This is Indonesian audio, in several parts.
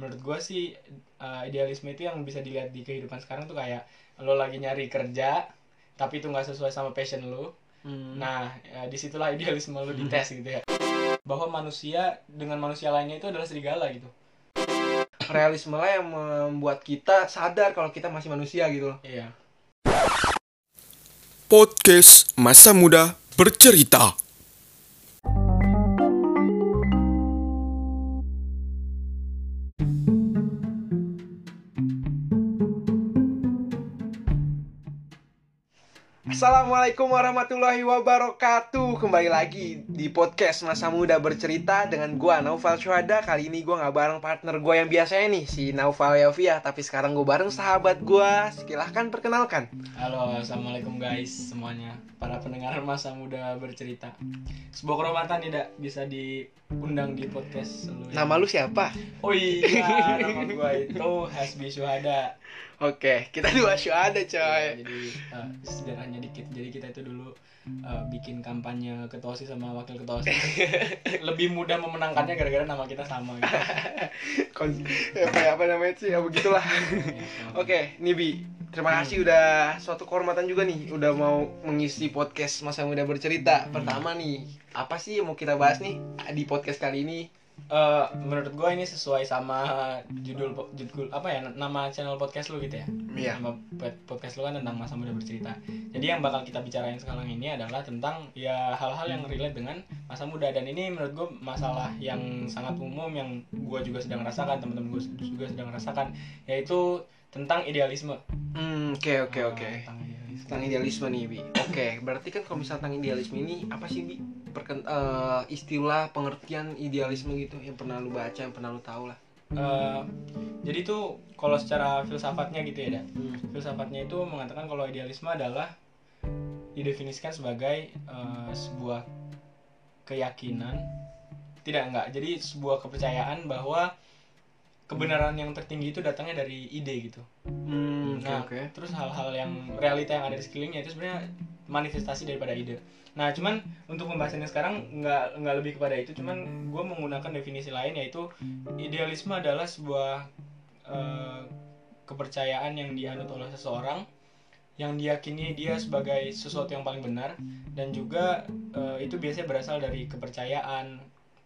menurut gue sih uh, idealisme itu yang bisa dilihat di kehidupan sekarang tuh kayak lo lagi nyari kerja tapi itu nggak sesuai sama passion lo Hmm. nah ya, di situlah idealisme lo dites gitu ya bahwa manusia dengan manusia lainnya itu adalah serigala gitu realisme lah yang membuat kita sadar kalau kita masih manusia gitu loh. iya Podcast Masa Muda Bercerita. Assalamualaikum warahmatullahi wabarakatuh. Kembali lagi di podcast Masa Muda Bercerita Dengan gua Naufal Syuhada. Kali ini gua nggak bareng partner gua yang biasanya nih Si Naufal Yafia Tapi sekarang gua bareng sahabat gua. Silahkan perkenalkan. Halo assalamualaikum guys semuanya. Para pendengar masa muda bercerita. Sebuah kehormatan tidak bisa diundang di podcast lu Nama lu siapa? oh iya nama gua itu Hasbi Syuhada Oke, kita dua Syuhada Ya, coy jadi uh, sejarahnya dikit jadi kita itu dulu uh, bikin kampanye ketua osis sama wakil ketua osis lebih mudah memenangkannya gara-gara nama kita sama gitu. Kon- apa, apa namanya sih, ya begitulah Ya, sama. Oke, Nibi, terima kasih udah suatu kehormatan juga nih udah mau mengisi podcast Masa Muda Bercerita. Pertama nih, apa sih yang mau kita bahas nih di podcast kali ini? Eh, menurut gue ini sesuai sama judul judul apa ya nama channel podcast lu gitu ya? Iya. nama pod- podcast lu kan tentang masa muda bercerita. Jadi yang bakal kita bicarain sekarang ini adalah tentang ya hal-hal yang relate dengan masa muda. Dan ini menurut gue masalah yang sangat umum yang gue juga sedang rasakan teman-teman gue juga sedang rasakan yaitu tentang idealisme Hmm, oke oke Ah, oke. tentang idealisme. Tentang idealisme nih, Bi. Oke, berarti kan kalau misalnya tentang idealisme ini apa sih, Bi? Perken eh, istilah pengertian idealisme gitu yang pernah lu baca, yang pernah lu tahu lah. Eh, jadi tuh kalau secara filsafatnya gitu ya, Da. Hmm. filsafatnya itu mengatakan kalau idealisme adalah didefinisikan sebagai eh, sebuah keyakinan tidak enggak jadi sebuah kepercayaan bahwa kebenaran yang tertinggi itu datangnya dari ide gitu Hmm, nah oke. terus hal-hal yang realita yang ada di sekelilingnya itu sebenarnya manifestasi daripada ide nah cuman untuk pembahasannya sekarang nggak nggak lebih kepada itu cuman gue menggunakan definisi lain yaitu idealisme adalah sebuah eh, kepercayaan yang dianut oleh seseorang yang diyakini dia sebagai sesuatu yang paling benar dan juga eh, itu biasanya berasal dari kepercayaan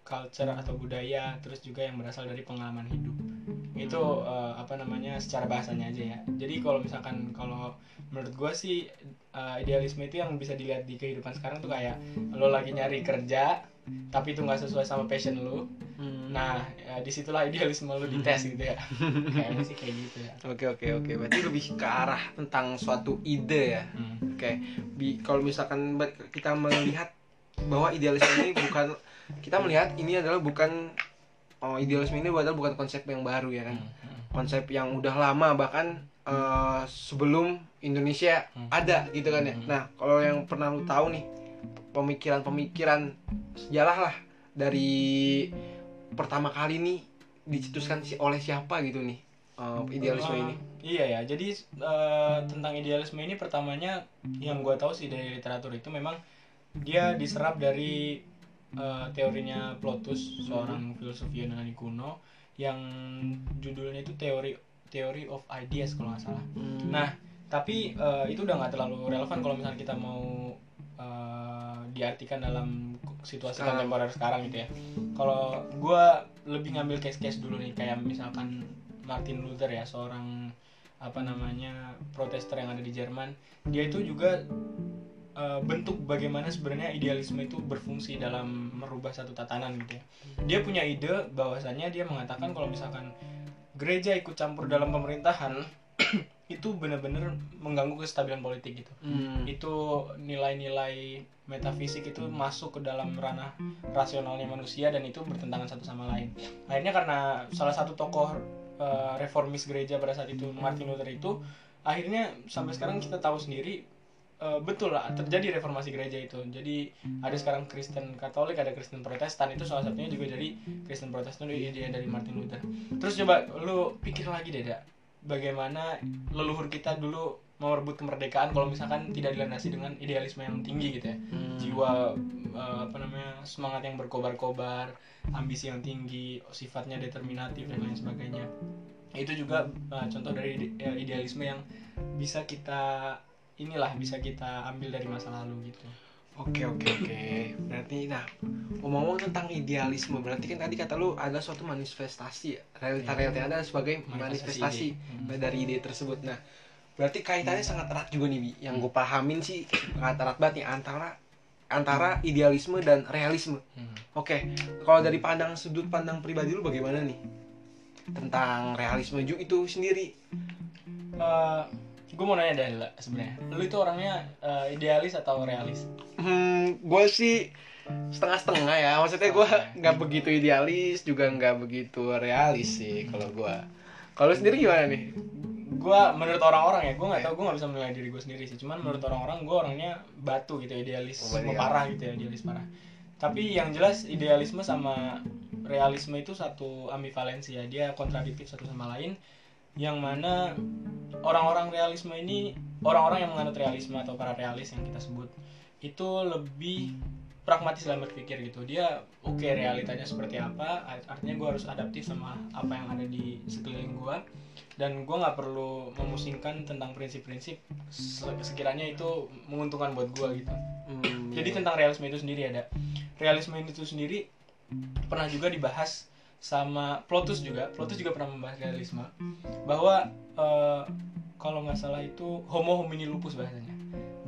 culture atau budaya terus juga yang berasal dari pengalaman hidup itu eh, apa namanya secara bahasanya aja ya jadi kalau misalkan kalau menurut gue sih eh, idealisme itu yang bisa dilihat di kehidupan sekarang tuh kayak lo lagi nyari kerja tapi itu nggak sesuai sama passion lo Hmm. nah ya, di situlah idealisme lo dites gitu ya kayaknya sih kayak gitu ya Oke oke oke. Berarti lebih ke arah tentang suatu ide ya. Hmm. Oke, bi- kalau misalkan kita melihat bahwa idealisme ini bukan kita melihat ini adalah bukan oh idealisme ini adalah bukan konsep yang baru ya kan. Hmm. Konsep yang udah lama bahkan eh, sebelum Indonesia Hmm. ada gitu kan ya. Hmm. Nah, kalau yang pernah lu tahu nih pemikiran-pemikiran sejarah lah dari pertama kali nih dicetuskan si- oleh siapa gitu nih eh, idealisme Eh, ini. Iya ya, jadi eh, tentang idealisme ini pertamanya yang gue tahu sih dari literatur itu memang dia diserap dari eh, teorinya Plotus, seorang filsuf Yunani kuno yang judulnya itu teori teori of ideas kalau nggak salah. Hmm. Nah, tapi eh, itu udah nggak terlalu relevan kalau misalnya kita mau eh, diartikan dalam situasi Sekarang. kontemporer sekarang gitu ya. Kalau gue lebih ngambil case-case dulu nih, kayak misalkan Martin Luther ya, seorang apa namanya protester yang ada di Jerman, dia itu juga eh, bentuk bagaimana sebenarnya idealisme itu berfungsi dalam merubah satu tatanan gitu ya. Dia punya ide bahwasanya dia mengatakan kalau misalkan gereja ikut campur dalam pemerintahan itu benar-benar mengganggu kestabilan politik gitu Hmm. itu nilai-nilai metafisik itu masuk ke dalam ranah rasionalnya manusia dan itu bertentangan satu sama lain akhirnya karena salah satu tokoh eh, reformis gereja pada saat itu Martin Luther itu akhirnya sampai sekarang kita tahu sendiri eh, betul lah terjadi reformasi gereja itu jadi ada sekarang Kristen Katolik ada Kristen Protestan itu salah satunya juga dari Kristen Protestan itu ide dari Martin Luther terus coba lu pikir lagi deh Dak. bagaimana leluhur kita dulu mau merebut kemerdekaan kalau misalkan tidak dilandasi dengan idealisme yang tinggi gitu ya Hmm. jiwa eh, apa namanya semangat yang berkobar-kobar ambisi yang tinggi sifatnya determinatif dan lain sebagainya itu juga eh, contoh dari ide- idealisme yang bisa kita inilah bisa kita ambil dari masa lalu gitu Oke oke oke. Berarti nah ngomong-ngomong tentang idealisme berarti kan tadi kata lu ada suatu manifestasi ya. Realita realita yang ada sebagai Manifestasi manifestasi ide. Hmm. dari ide tersebut. Nah berarti kaitannya sangat erat juga nih Bi. Yang gue pahamin sih sangat erat banget nih antara antara idealisme dan realisme. Hmm. Oke, kalau dari pandang sudut pandang pribadi lu bagaimana nih tentang realisme juga itu sendiri? Gue mau nanya dari sebenarnya lu itu orangnya eh, idealis atau realis Hmm, gue sih setengah-setengah ya. Maksudnya gue nggak begitu idealis, juga nggak begitu realis sih kalau gue. Kalau sendiri gimana nih? gue menurut orang-orang ya gue nggak tahu gue nggak bisa menilai diri gue sendiri sih cuman menurut orang-orang gue orangnya batu gitu idealis Oh, berarti ya. parah gitu ya idealis parah tapi yang jelas idealisme sama realisme itu satu ambivalensi ya dia kontradiktif satu sama lain yang mana orang-orang realisme ini orang-orang yang menganut realisme atau para realis yang kita sebut itu lebih pragmatis dalam berpikir gitu. Dia oke realitanya seperti apa art- artinya gue harus adaptif sama apa yang ada di sekeliling gue dan gue nggak perlu memusingkan tentang prinsip-prinsip se- sekiranya itu menguntungkan buat gue gitu. Hmm, jadi iya. tentang realisme itu sendiri ada. Realisme itu sendiri pernah juga dibahas sama Plotus juga Plotus juga pernah membahas realisme bahwa eh, kalau nggak salah itu homo homini lupus bahasanya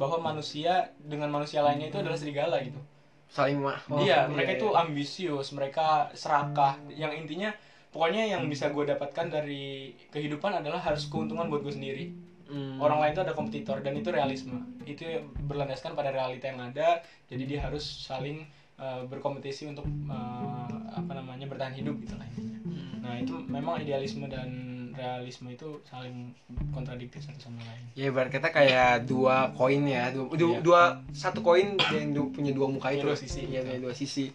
bahwa manusia dengan manusia lainnya itu adalah serigala gitu saling mah. oh, iya mereka iya, itu iya. ambisius mereka serakah yang intinya pokoknya yang bisa gue dapatkan dari kehidupan adalah harus keuntungan buat gue sendiri Hmm. orang lain itu ada kompetitor dan itu realisme itu berlandaskan pada realita yang ada jadi dia harus saling uh, berkompetisi untuk uh, apa namanya bertahan hidup gitu lah intinya. Hmm. nah itu memang idealisme dan realisme itu saling kontradiktif satu sama lain Ya ibarat kita kayak dua koin ya, dua, du- Iya. dua satu koin yang du- punya dua muka itu. dua sisi, Iya, gitu. punya dua sisi.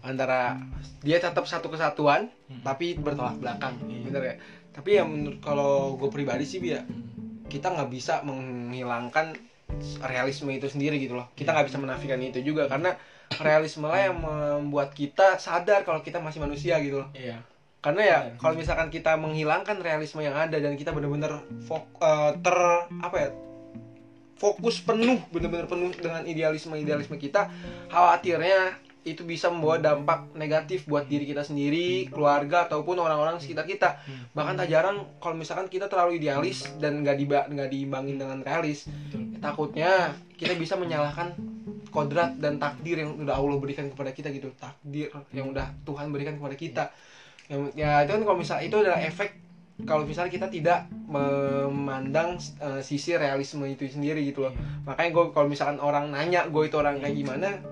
Antara dia tetap satu kesatuan, Hmm. tapi bertolak belakang, Iya. bener ya. Tapi ya menurut kalau gue pribadi sih ya kita nggak bisa menghilangkan realisme itu sendiri gitu loh. Kita nggak bisa menafikan itu juga karena realisme lah yang membuat kita sadar kalau kita masih manusia gitu loh. iya Karena ya Benar. kalau misalkan kita menghilangkan realisme yang ada dan kita benar-benar eh, ter apa ya fokus penuh benar-benar penuh dengan idealisme idealisme kita khawatirnya itu bisa membawa dampak negatif buat diri kita sendiri, keluarga ataupun orang-orang sekitar kita. Bahkan tak jarang kalau misalkan kita terlalu idealis dan nggak diba nggak diimbangin dengan realis, takutnya kita bisa menyalahkan kodrat dan takdir yang udah Allah berikan kepada kita gitu. Takdir yang udah Tuhan berikan kepada kita. Yang ya itu kan kalau misalnya itu adalah efek kalau misalnya kita tidak memandang eh, sisi realisme itu sendiri gitu loh. Makanya gue kalau misalkan orang nanya gue itu orang kayak gimana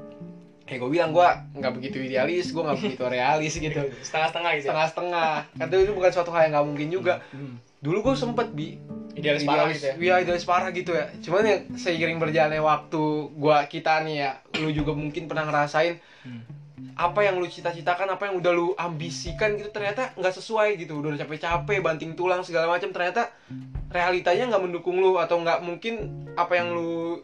ya gue bilang gue nggak begitu idealis gue nggak begitu realis gitu. Setengah-setengah gitu ya? setengah-setengah. Karena itu bukan suatu hal yang nggak mungkin juga. Hmm. dulu gue sempet bi idealis parah gitu ya Iya idealis parah gitu ya. Cuman ya seiring berjalannya waktu gua kita nih ya, lu juga mungkin pernah ngerasain Hmm. apa yang lu cita-citakan, apa yang udah lu ambisikan gitu ternyata nggak sesuai gitu. Udah capek-capek, banting tulang segala macam ternyata realitanya nggak mendukung lu atau nggak mungkin apa yang lu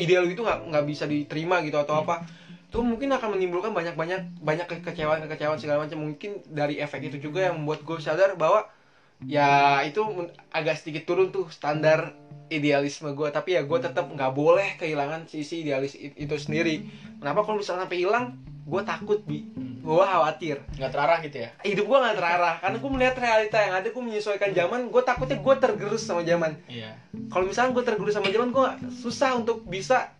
ideal lu itu nggak nggak bisa diterima gitu atau apa itu mungkin akan menimbulkan banyak-banyak banyak kekecewaan kekecewaan segala macam mungkin dari efek itu juga yang membuat gue sadar bahwa ya itu agak sedikit turun tuh standar idealisme gue tapi ya gue tetap nggak boleh kehilangan sisi idealis itu sendiri. Kenapa kalau misalnya sampai hilang gue takut bi. Gue khawatir. Nggak terarah gitu ya? Hidup gue nggak terarah. Karena gue melihat realita yang ada gue menyesuaikan zaman gue takutnya gue tergerus sama zaman. Iya. Kalau misalnya gue tergerus sama zaman gue susah untuk bisa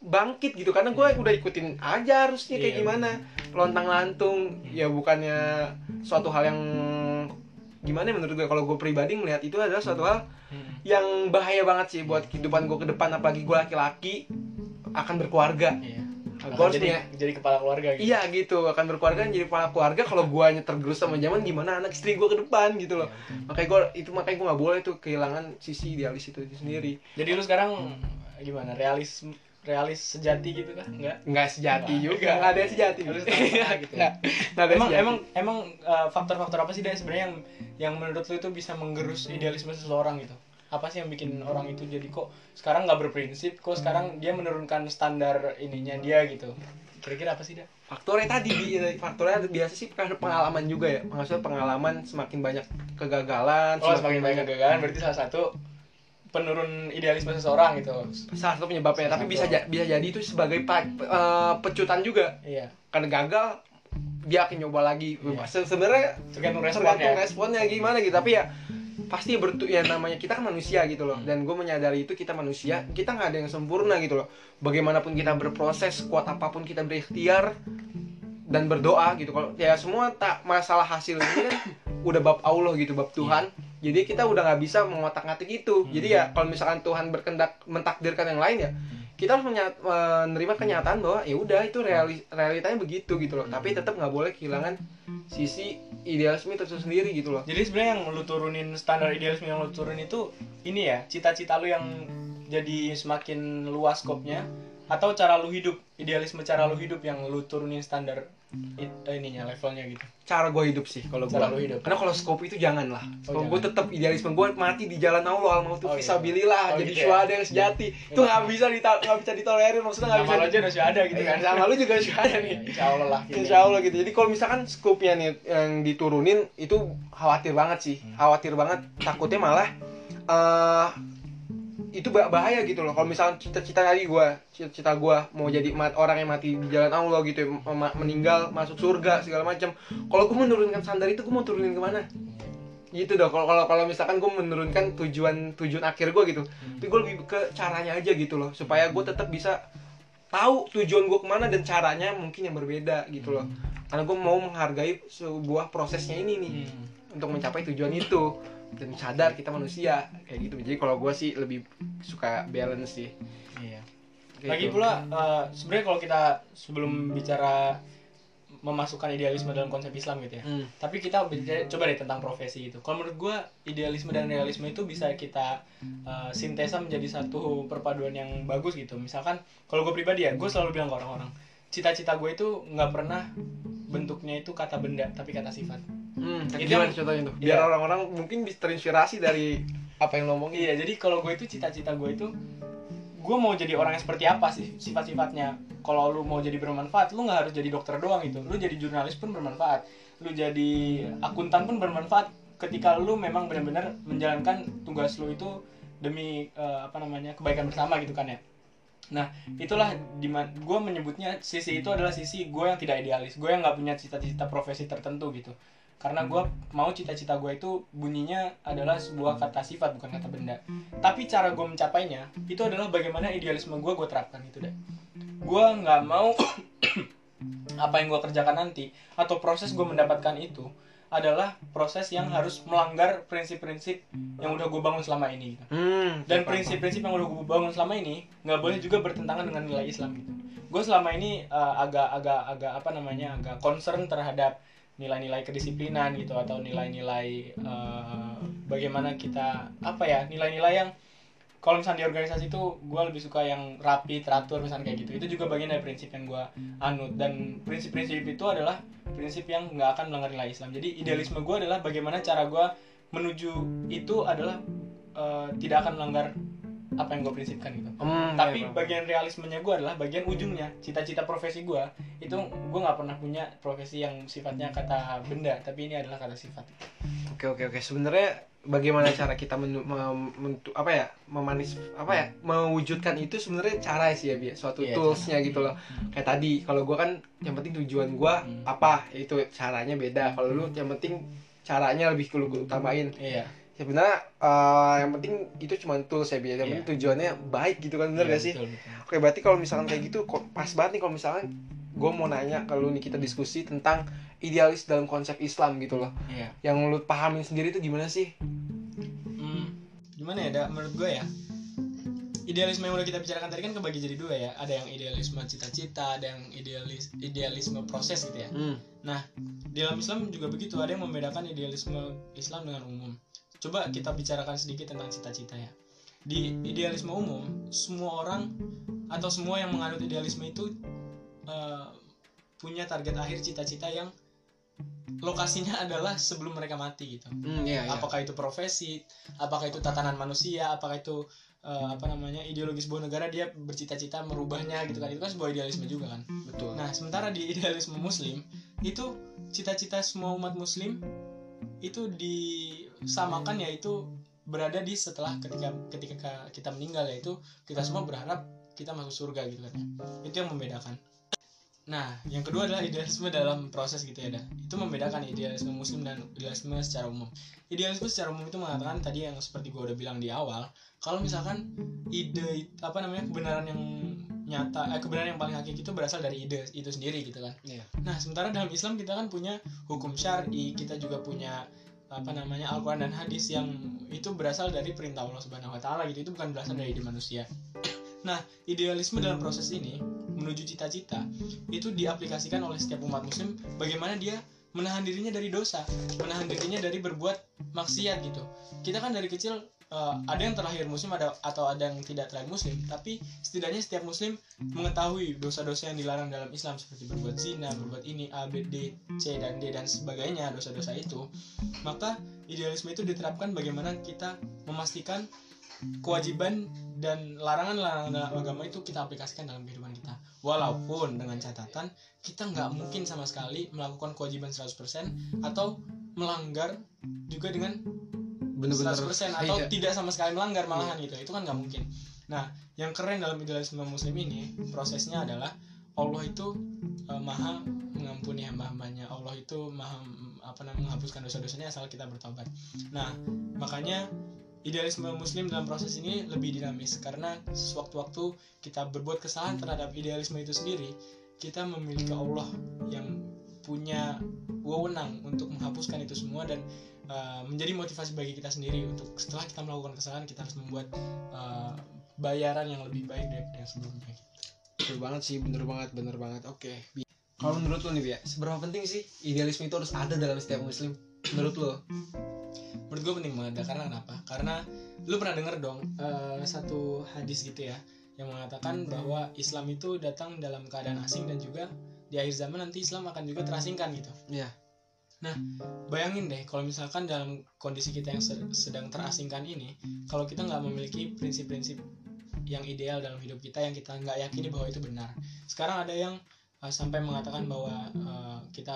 bangkit gitu. Karena gue udah ikutin aja harusnya kayak Iya, gimana. lontang lantung ya bukannya suatu hal yang gimana ya menurut gue? Kalau gue pribadi melihat itu adalah suatu hal Hmm. yang bahaya banget sih buat kehidupan gue ke depan. Apalagi gue laki-laki akan berkeluarga. Iya. Gue harus jadi punya jadi kepala keluarga gitu. Iya gitu. Akan berkeluarga jadi kepala keluarga. Kalau guanya tergerus sama zaman gimana anak istri gue ke depan gitu loh. Makanya gue itu makanya gue nggak boleh tuh kehilangan sisi idealis itu, itu sendiri. Jadi lu sekarang gimana? Realis realis sejati gitu kah? Enggak. nggak sejati Nggak. juga nggak ada yang sejati Harus gitu ada Emang sejati. emang emang uh, faktor-faktor apa sih deh sebenarnya yang yang menurut lu itu bisa menggerus idealisme seseorang gitu? apa sih yang bikin orang itu jadi kok sekarang nggak berprinsip kok sekarang dia menurunkan standar ininya dia gitu kira-kira apa sih dah faktornya tadi Bi. faktornya biasa sih karena pengalaman juga ya maksudnya pengalaman semakin banyak kegagalan oh semakin banyak kegagalan berarti salah satu penurun idealisme seseorang gitu. Salah satu penyebabnya Salah tapi satu. bisa ja- bisa jadi itu sebagai eh, pecutan juga. Iya. Karena gagal dia akan nyoba lagi. Iya. Se- sebenarnya tergantung respon tergantung ya responnya gimana gitu. Tapi ya pasti bertu ya namanya kita kan manusia gitu loh. Hmm. dan gue menyadari itu kita manusia kita nggak ada yang sempurna gitu loh. Bagaimanapun kita berproses kuat apa pun kita berikhtiar dan berdoa gitu. Kalau ya semua tak masalah hasil ini kan udah bab Allah gitu bab Tuhan jadi kita udah nggak bisa mengotak-ngatik itu. Hmm. jadi ya kalau misalkan Tuhan berkendak mentakdirkan yang lain ya kita harus menerima kenyataan bahwa ya udah itu reali- realitanya begitu gitu loh. Tapi tetap nggak boleh kehilangan sisi idealisme itu sendiri gitu loh. Jadi sebenarnya yang lu turunin standar idealisme yang lu turunin itu ini ya cita-cita lu yang jadi semakin luas skopnya atau cara lu hidup idealisme cara lu hidup yang lu turunin standar it- ininya levelnya gitu cara gue hidup sih kalau gue lu hidup. karena kalau skop itu jangan lah Oh, kalau gue tetap idealisme gue mati di jalan Allah al mautu Oh, iya. fisabilillah Oh, jadi gitu ya. syuhada yang sejati itu nggak bisa dita- nggak bisa ditolerir maksudnya nggak bisa lu aja udah ada gitu kan sama lu juga syuhada nih Ya, insya Allah lah gitu. Insya Allah gitu. Jadi kalau misalkan nih yang diturunin itu khawatir banget sih, Hmm. khawatir banget. Takutnya malah eh itu bah- bahaya gitu loh. Kalau misalkan cita-cita tadi gua, cita-cita gua mau jadi mat- orang yang mati di jalan Allah gitu, ya, ma- meninggal masuk surga segala macam. Kalau gua menurunkan standar itu gua mau turunin ke mana? Gitu dong. Kalau kalau kalau misalkan gua menurunkan tujuan tujuan akhir gua gitu, tapi gua lebih ke caranya aja gitu loh, supaya gua tetap bisa tahu tujuan gue ke mana dan caranya mungkin yang berbeda gitu loh karena gue mau menghargai sebuah prosesnya ini nih Hmm. untuk mencapai tujuan itu dan sadar kita manusia kayak gitu jadi kalau gue sih lebih suka balance sih Iya. Kayak Lagi gitu. pula eh, sebenarnya kalau kita sebelum bicara memasukkan idealisme dalam konsep Islam gitu ya. Hmm. Tapi kita bicara- coba deh tentang profesi itu. Kalau menurut gua idealisme dan realisme itu bisa kita eh, sintesa menjadi satu perpaduan yang bagus gitu. Misalkan kalau gue pribadi ya, gue selalu bilang ke orang-orang, cita-cita gue itu nggak pernah bentuknya itu kata benda tapi kata sifat. Hmm, Itu gimana yang- contohnya tuh biar Iya. orang-orang mungkin bisa terinspirasi dari apa yang lo ngomongin Iya, jadi kalau gue itu cita-cita gue itu gue mau jadi orang yang seperti apa sih sifat-sifatnya. Kalau lu mau jadi bermanfaat, lu nggak harus jadi dokter doang gitu. Lu jadi jurnalis pun bermanfaat. Lu jadi akuntan pun bermanfaat ketika lu memang benar-benar menjalankan tugas lu itu demi eh, apa namanya kebaikan bersama gitu kan ya. Nah, itulah di mana gue menyebutnya sisi itu adalah sisi gue yang tidak idealis. Gue yang nggak punya cita-cita profesi tertentu gitu. Karena gue mau cita-cita gue itu bunyinya adalah sebuah kata sifat bukan kata benda. Tapi cara gue mencapainya itu adalah bagaimana idealisme gue gue terapkan itu deh. Gue nggak mau apa yang gue kerjakan nanti atau proses gue mendapatkan itu adalah proses yang harus melanggar prinsip-prinsip yang udah gue bangun selama ini. Gitu hmm, dan prinsip-prinsip yang udah gue bangun selama ini nggak boleh juga bertentangan dengan nilai Islam gitu gue selama ini uh, agak agak agak apa namanya agak concern terhadap nilai-nilai kedisiplinan gitu atau nilai-nilai uh, bagaimana kita apa ya nilai-nilai yang kalau misalnya di organisasi itu gue lebih suka yang rapi teratur misalnya kayak gitu. Itu juga bagian dari prinsip yang gue anut. Dan prinsip-prinsip itu adalah prinsip yang nggak akan melanggar nilai Islam. Jadi idealisme gue adalah bagaimana cara gue menuju itu adalah eh, tidak akan melanggar apa yang gue prinsipkan gitu Hmm, tapi iya, bagian realismenya gue adalah bagian ujungnya cita-cita profesi gue itu gue nggak pernah punya profesi yang sifatnya kata benda tapi ini adalah kata sifat Oke oke oke. Sebenarnya bagaimana cara kita mentu- apa ya memanis apa ya mewujudkan itu sebenarnya cara sih ya bi suatu Iya, toolsnya cara. gitu loh. Kayak tadi kalau gua kan yang penting tujuan gua Hmm. apa itu caranya beda. Kalau lu yang penting caranya lebih lu utamain. iya Sebenarnya eh, yang penting itu cuma tools ya bi. Yang Iya. tujuannya baik gitu kan bener Iya, gak sih? betul, betul. Oke berarti kalau misalkan kayak gitu pas banget nih kalau misalkan gue mau nanya kalau nih kita diskusi tentang idealis dalam konsep Islam gitu loh. iya Yang lu pahamin sendiri itu gimana sih? Hmm, gimana ya, Da? menurut gue ya idealisme yang udah kita bicarakan tadi kan kebagi jadi dua ya ada yang idealisme cita-cita ada yang idealis idealisme proses gitu ya Hmm. nah di dalam Islam juga begitu ada yang membedakan idealisme Islam dengan umum coba kita bicarakan sedikit tentang cita-cita ya di idealisme umum semua orang atau semua yang menganut idealisme itu eh, punya target akhir cita-cita yang lokasinya adalah sebelum mereka mati gitu Hmm, iya, iya. apakah itu profesi apakah itu tatanan manusia apakah itu eh, apa namanya ideologi sebuah negara dia bercita-cita merubahnya gitu kan itu kan sebuah idealisme juga kan Betul. nah sementara di idealisme muslim itu cita-cita semua umat muslim itu disamakan yaitu berada di setelah ketika ketika kita meninggal yaitu kita semua berharap kita masuk surga gitu kan ya. itu yang membedakan nah yang kedua adalah idealisme dalam proses gitu ya dah itu membedakan idealisme muslim dan idealisme secara umum idealisme secara umum itu mengatakan tadi yang seperti gue udah bilang di awal kalau misalkan ide apa namanya kebenaran yang nyata eh, kebenaran yang paling hakiki itu berasal dari ide itu sendiri gitu kan Iya. nah sementara dalam Islam kita kan punya hukum syari kita juga punya apa namanya Al-Quran dan hadis yang itu berasal dari perintah Allah Subhanahu Wa Taala gitu. Itu bukan berasal dari ide manusia. Nah idealisme dalam proses ini menuju cita-cita itu diaplikasikan oleh setiap umat muslim bagaimana dia menahan dirinya dari dosa menahan dirinya dari berbuat maksiat gitu. Kita kan dari kecil eh, ada yang terlahir muslim ada atau ada yang tidak terlahir muslim tapi setidaknya setiap muslim mengetahui dosa-dosa yang dilarang dalam Islam seperti berbuat zina berbuat ini A B D C dan D dan sebagainya dosa-dosa itu. Maka idealisme itu diterapkan bagaimana kita memastikan kewajiban dan larangan-larangan dalam agama itu kita aplikasikan dalam kehidupan kita. Walaupun dengan catatan kita nggak mungkin sama sekali melakukan kewajiban 100% atau melanggar juga dengan Bener-bener. 100% atau Iya. tidak sama sekali melanggar malahan gitu itu kan nggak mungkin nah yang keren dalam idealisme muslim ini prosesnya adalah Allah itu eh, maha mengampuni hamba-hambanya Allah itu maha apa namanya menghapuskan dosa-dosanya asal kita bertobat nah makanya idealisme muslim dalam proses ini lebih dinamis karena sewaktu-waktu kita berbuat kesalahan terhadap idealisme itu sendiri kita memiliki Allah yang punya wewenang untuk menghapuskan itu semua dan uh, menjadi motivasi bagi kita sendiri untuk setelah kita melakukan kesalahan kita harus membuat uh, bayaran yang lebih baik daripada yang sebelumnya gitu. Betul banget sih, bener banget, bener banget. Oke. Bi. Kalau menurut lo nih, ya, seberapa penting sih idealisme itu harus ada dalam setiap muslim? Menurut lo? menurut gue penting banget karena kenapa karena lu pernah denger dong eh, satu hadis gitu ya yang mengatakan bahwa Islam itu datang dalam keadaan asing dan juga di akhir zaman nanti Islam akan juga terasingkan gitu Iya. Bayangin deh kalau misalkan dalam kondisi kita yang se- sedang terasingkan ini kalau kita nggak memiliki prinsip-prinsip yang ideal dalam hidup kita yang kita nggak yakini bahwa itu benar. Sekarang ada yang uh, sampai mengatakan bahwa uh, kita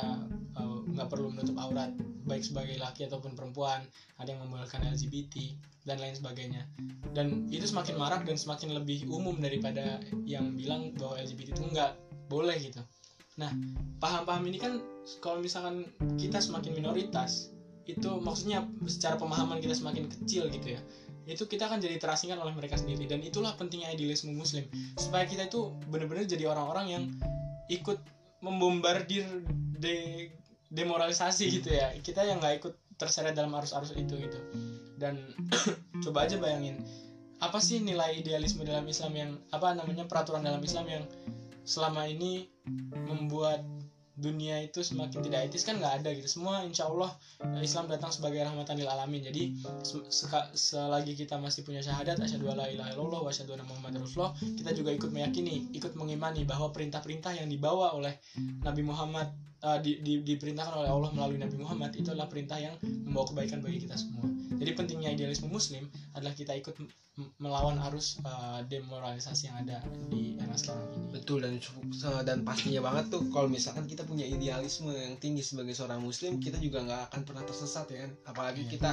uh, nggak perlu menutup aurat baik sebagai laki ataupun perempuan ada yang membolehkan LGBT dan lain sebagainya. Dan itu semakin marak dan semakin lebih umum daripada yang bilang bahwa LGBT itu nggak boleh gitu. Nah paham-paham ini kan kalau misalkan kita semakin minoritas itu maksudnya secara pemahaman kita semakin kecil gitu ya itu kita akan jadi terasingkan oleh mereka sendiri. Dan itulah pentingnya idealisme muslim. Supaya kita itu benar-benar jadi orang-orang yang ikut membombardir de demoralisasi gitu ya. Kita yang nggak ikut terseret dalam arus-arus itu gitu. Dan coba aja bayangin apa sih nilai idealisme dalam Islam yang apa namanya peraturan dalam Islam yang selama ini membuat dunia itu semakin tidak etis kan nggak ada gitu. Semua insya Allah eh, Islam datang sebagai rahmatan lil alamin. Jadi se- selagi kita masih punya syahadat asyhadu alla ilaha illallah wa asyhadu anna kita juga ikut meyakini ikut mengimani bahwa perintah-perintah yang dibawa oleh Nabi Muhammad eh, di, di- diperintahkan oleh Allah melalui Nabi Muhammad itu adalah perintah yang membawa kebaikan bagi kita semua jadi pentingnya idealisme muslim adalah kita ikut melawan arus eh, demoralisasi yang ada di era sekarang ini Betul dan dan pastinya banget tuh kalau misalkan kita punya idealisme yang tinggi sebagai seorang muslim, kita juga nggak akan pernah tersesat ya kan. Apalagi Iya. kita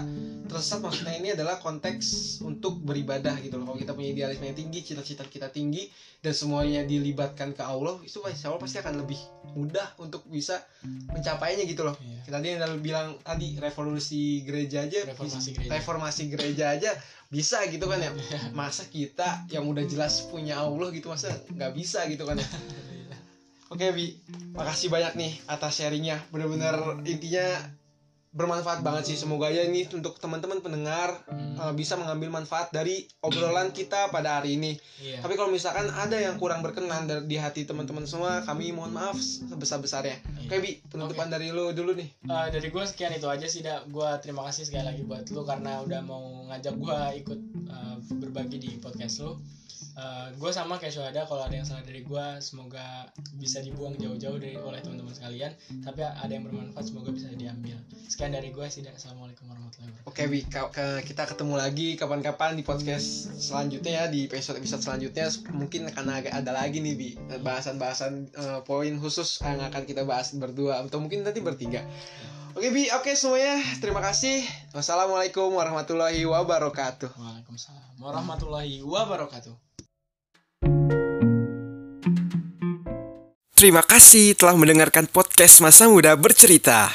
tersesat maksudnya ini adalah konteks untuk beribadah gitu loh. Kalau kita punya idealisme yang tinggi, cita-cita kita tinggi dan semuanya dilibatkan ke Allah, itu insya Allah pasti akan lebih mudah untuk bisa mencapainya gitu loh. Iya. Tadi yang bilang tadi revolusi gereja aja, Reformasi bisa- gereja. reformasi gereja aja bisa gitu kan ya. Masa kita yang udah jelas punya Allah gitu masa nggak bisa gitu kan ya. Oke Bi, makasih banyak nih atas sharingnya. Bener-bener intinya bermanfaat banget sih. Semoga aja ini untuk teman-teman pendengar Hmm. eh, bisa mengambil manfaat dari obrolan kita pada hari ini. Iya. tapi kalau misalkan ada yang kurang berkenan dari di hati teman-teman semua kami mohon maaf sebesar-besarnya. Oke bi penutupan dari lu dulu nih. Eh, dari gue sekian itu aja sih dak. Gue terima kasih sekali lagi buat lu karena udah mau ngajak gue ikut eh, berbagi di podcast lu gue sama kayak Syuhada kalau ada yang salah dari gue semoga bisa dibuang jauh-jauh dari oleh teman-teman sekalian tapi ada yang bermanfaat semoga bisa diambil sekian dari gue sih assalamualaikum warahmatullahi wabarakatuh Oke Bi, ka- ke- kita ketemu lagi kapan-kapan di podcast selanjutnya ya di episode episode selanjutnya mungkin akan agak ada lagi nih Bi bahasan-bahasan eh, poin khusus yang akan kita bahas berdua atau mungkin nanti bertiga. Oke Bi, oke semuanya terima kasih. Wassalamualaikum warahmatullahi wabarakatuh. Waalaikumsalam warahmatullahi wabarakatuh Terima kasih telah mendengarkan podcast Masa Muda Bercerita.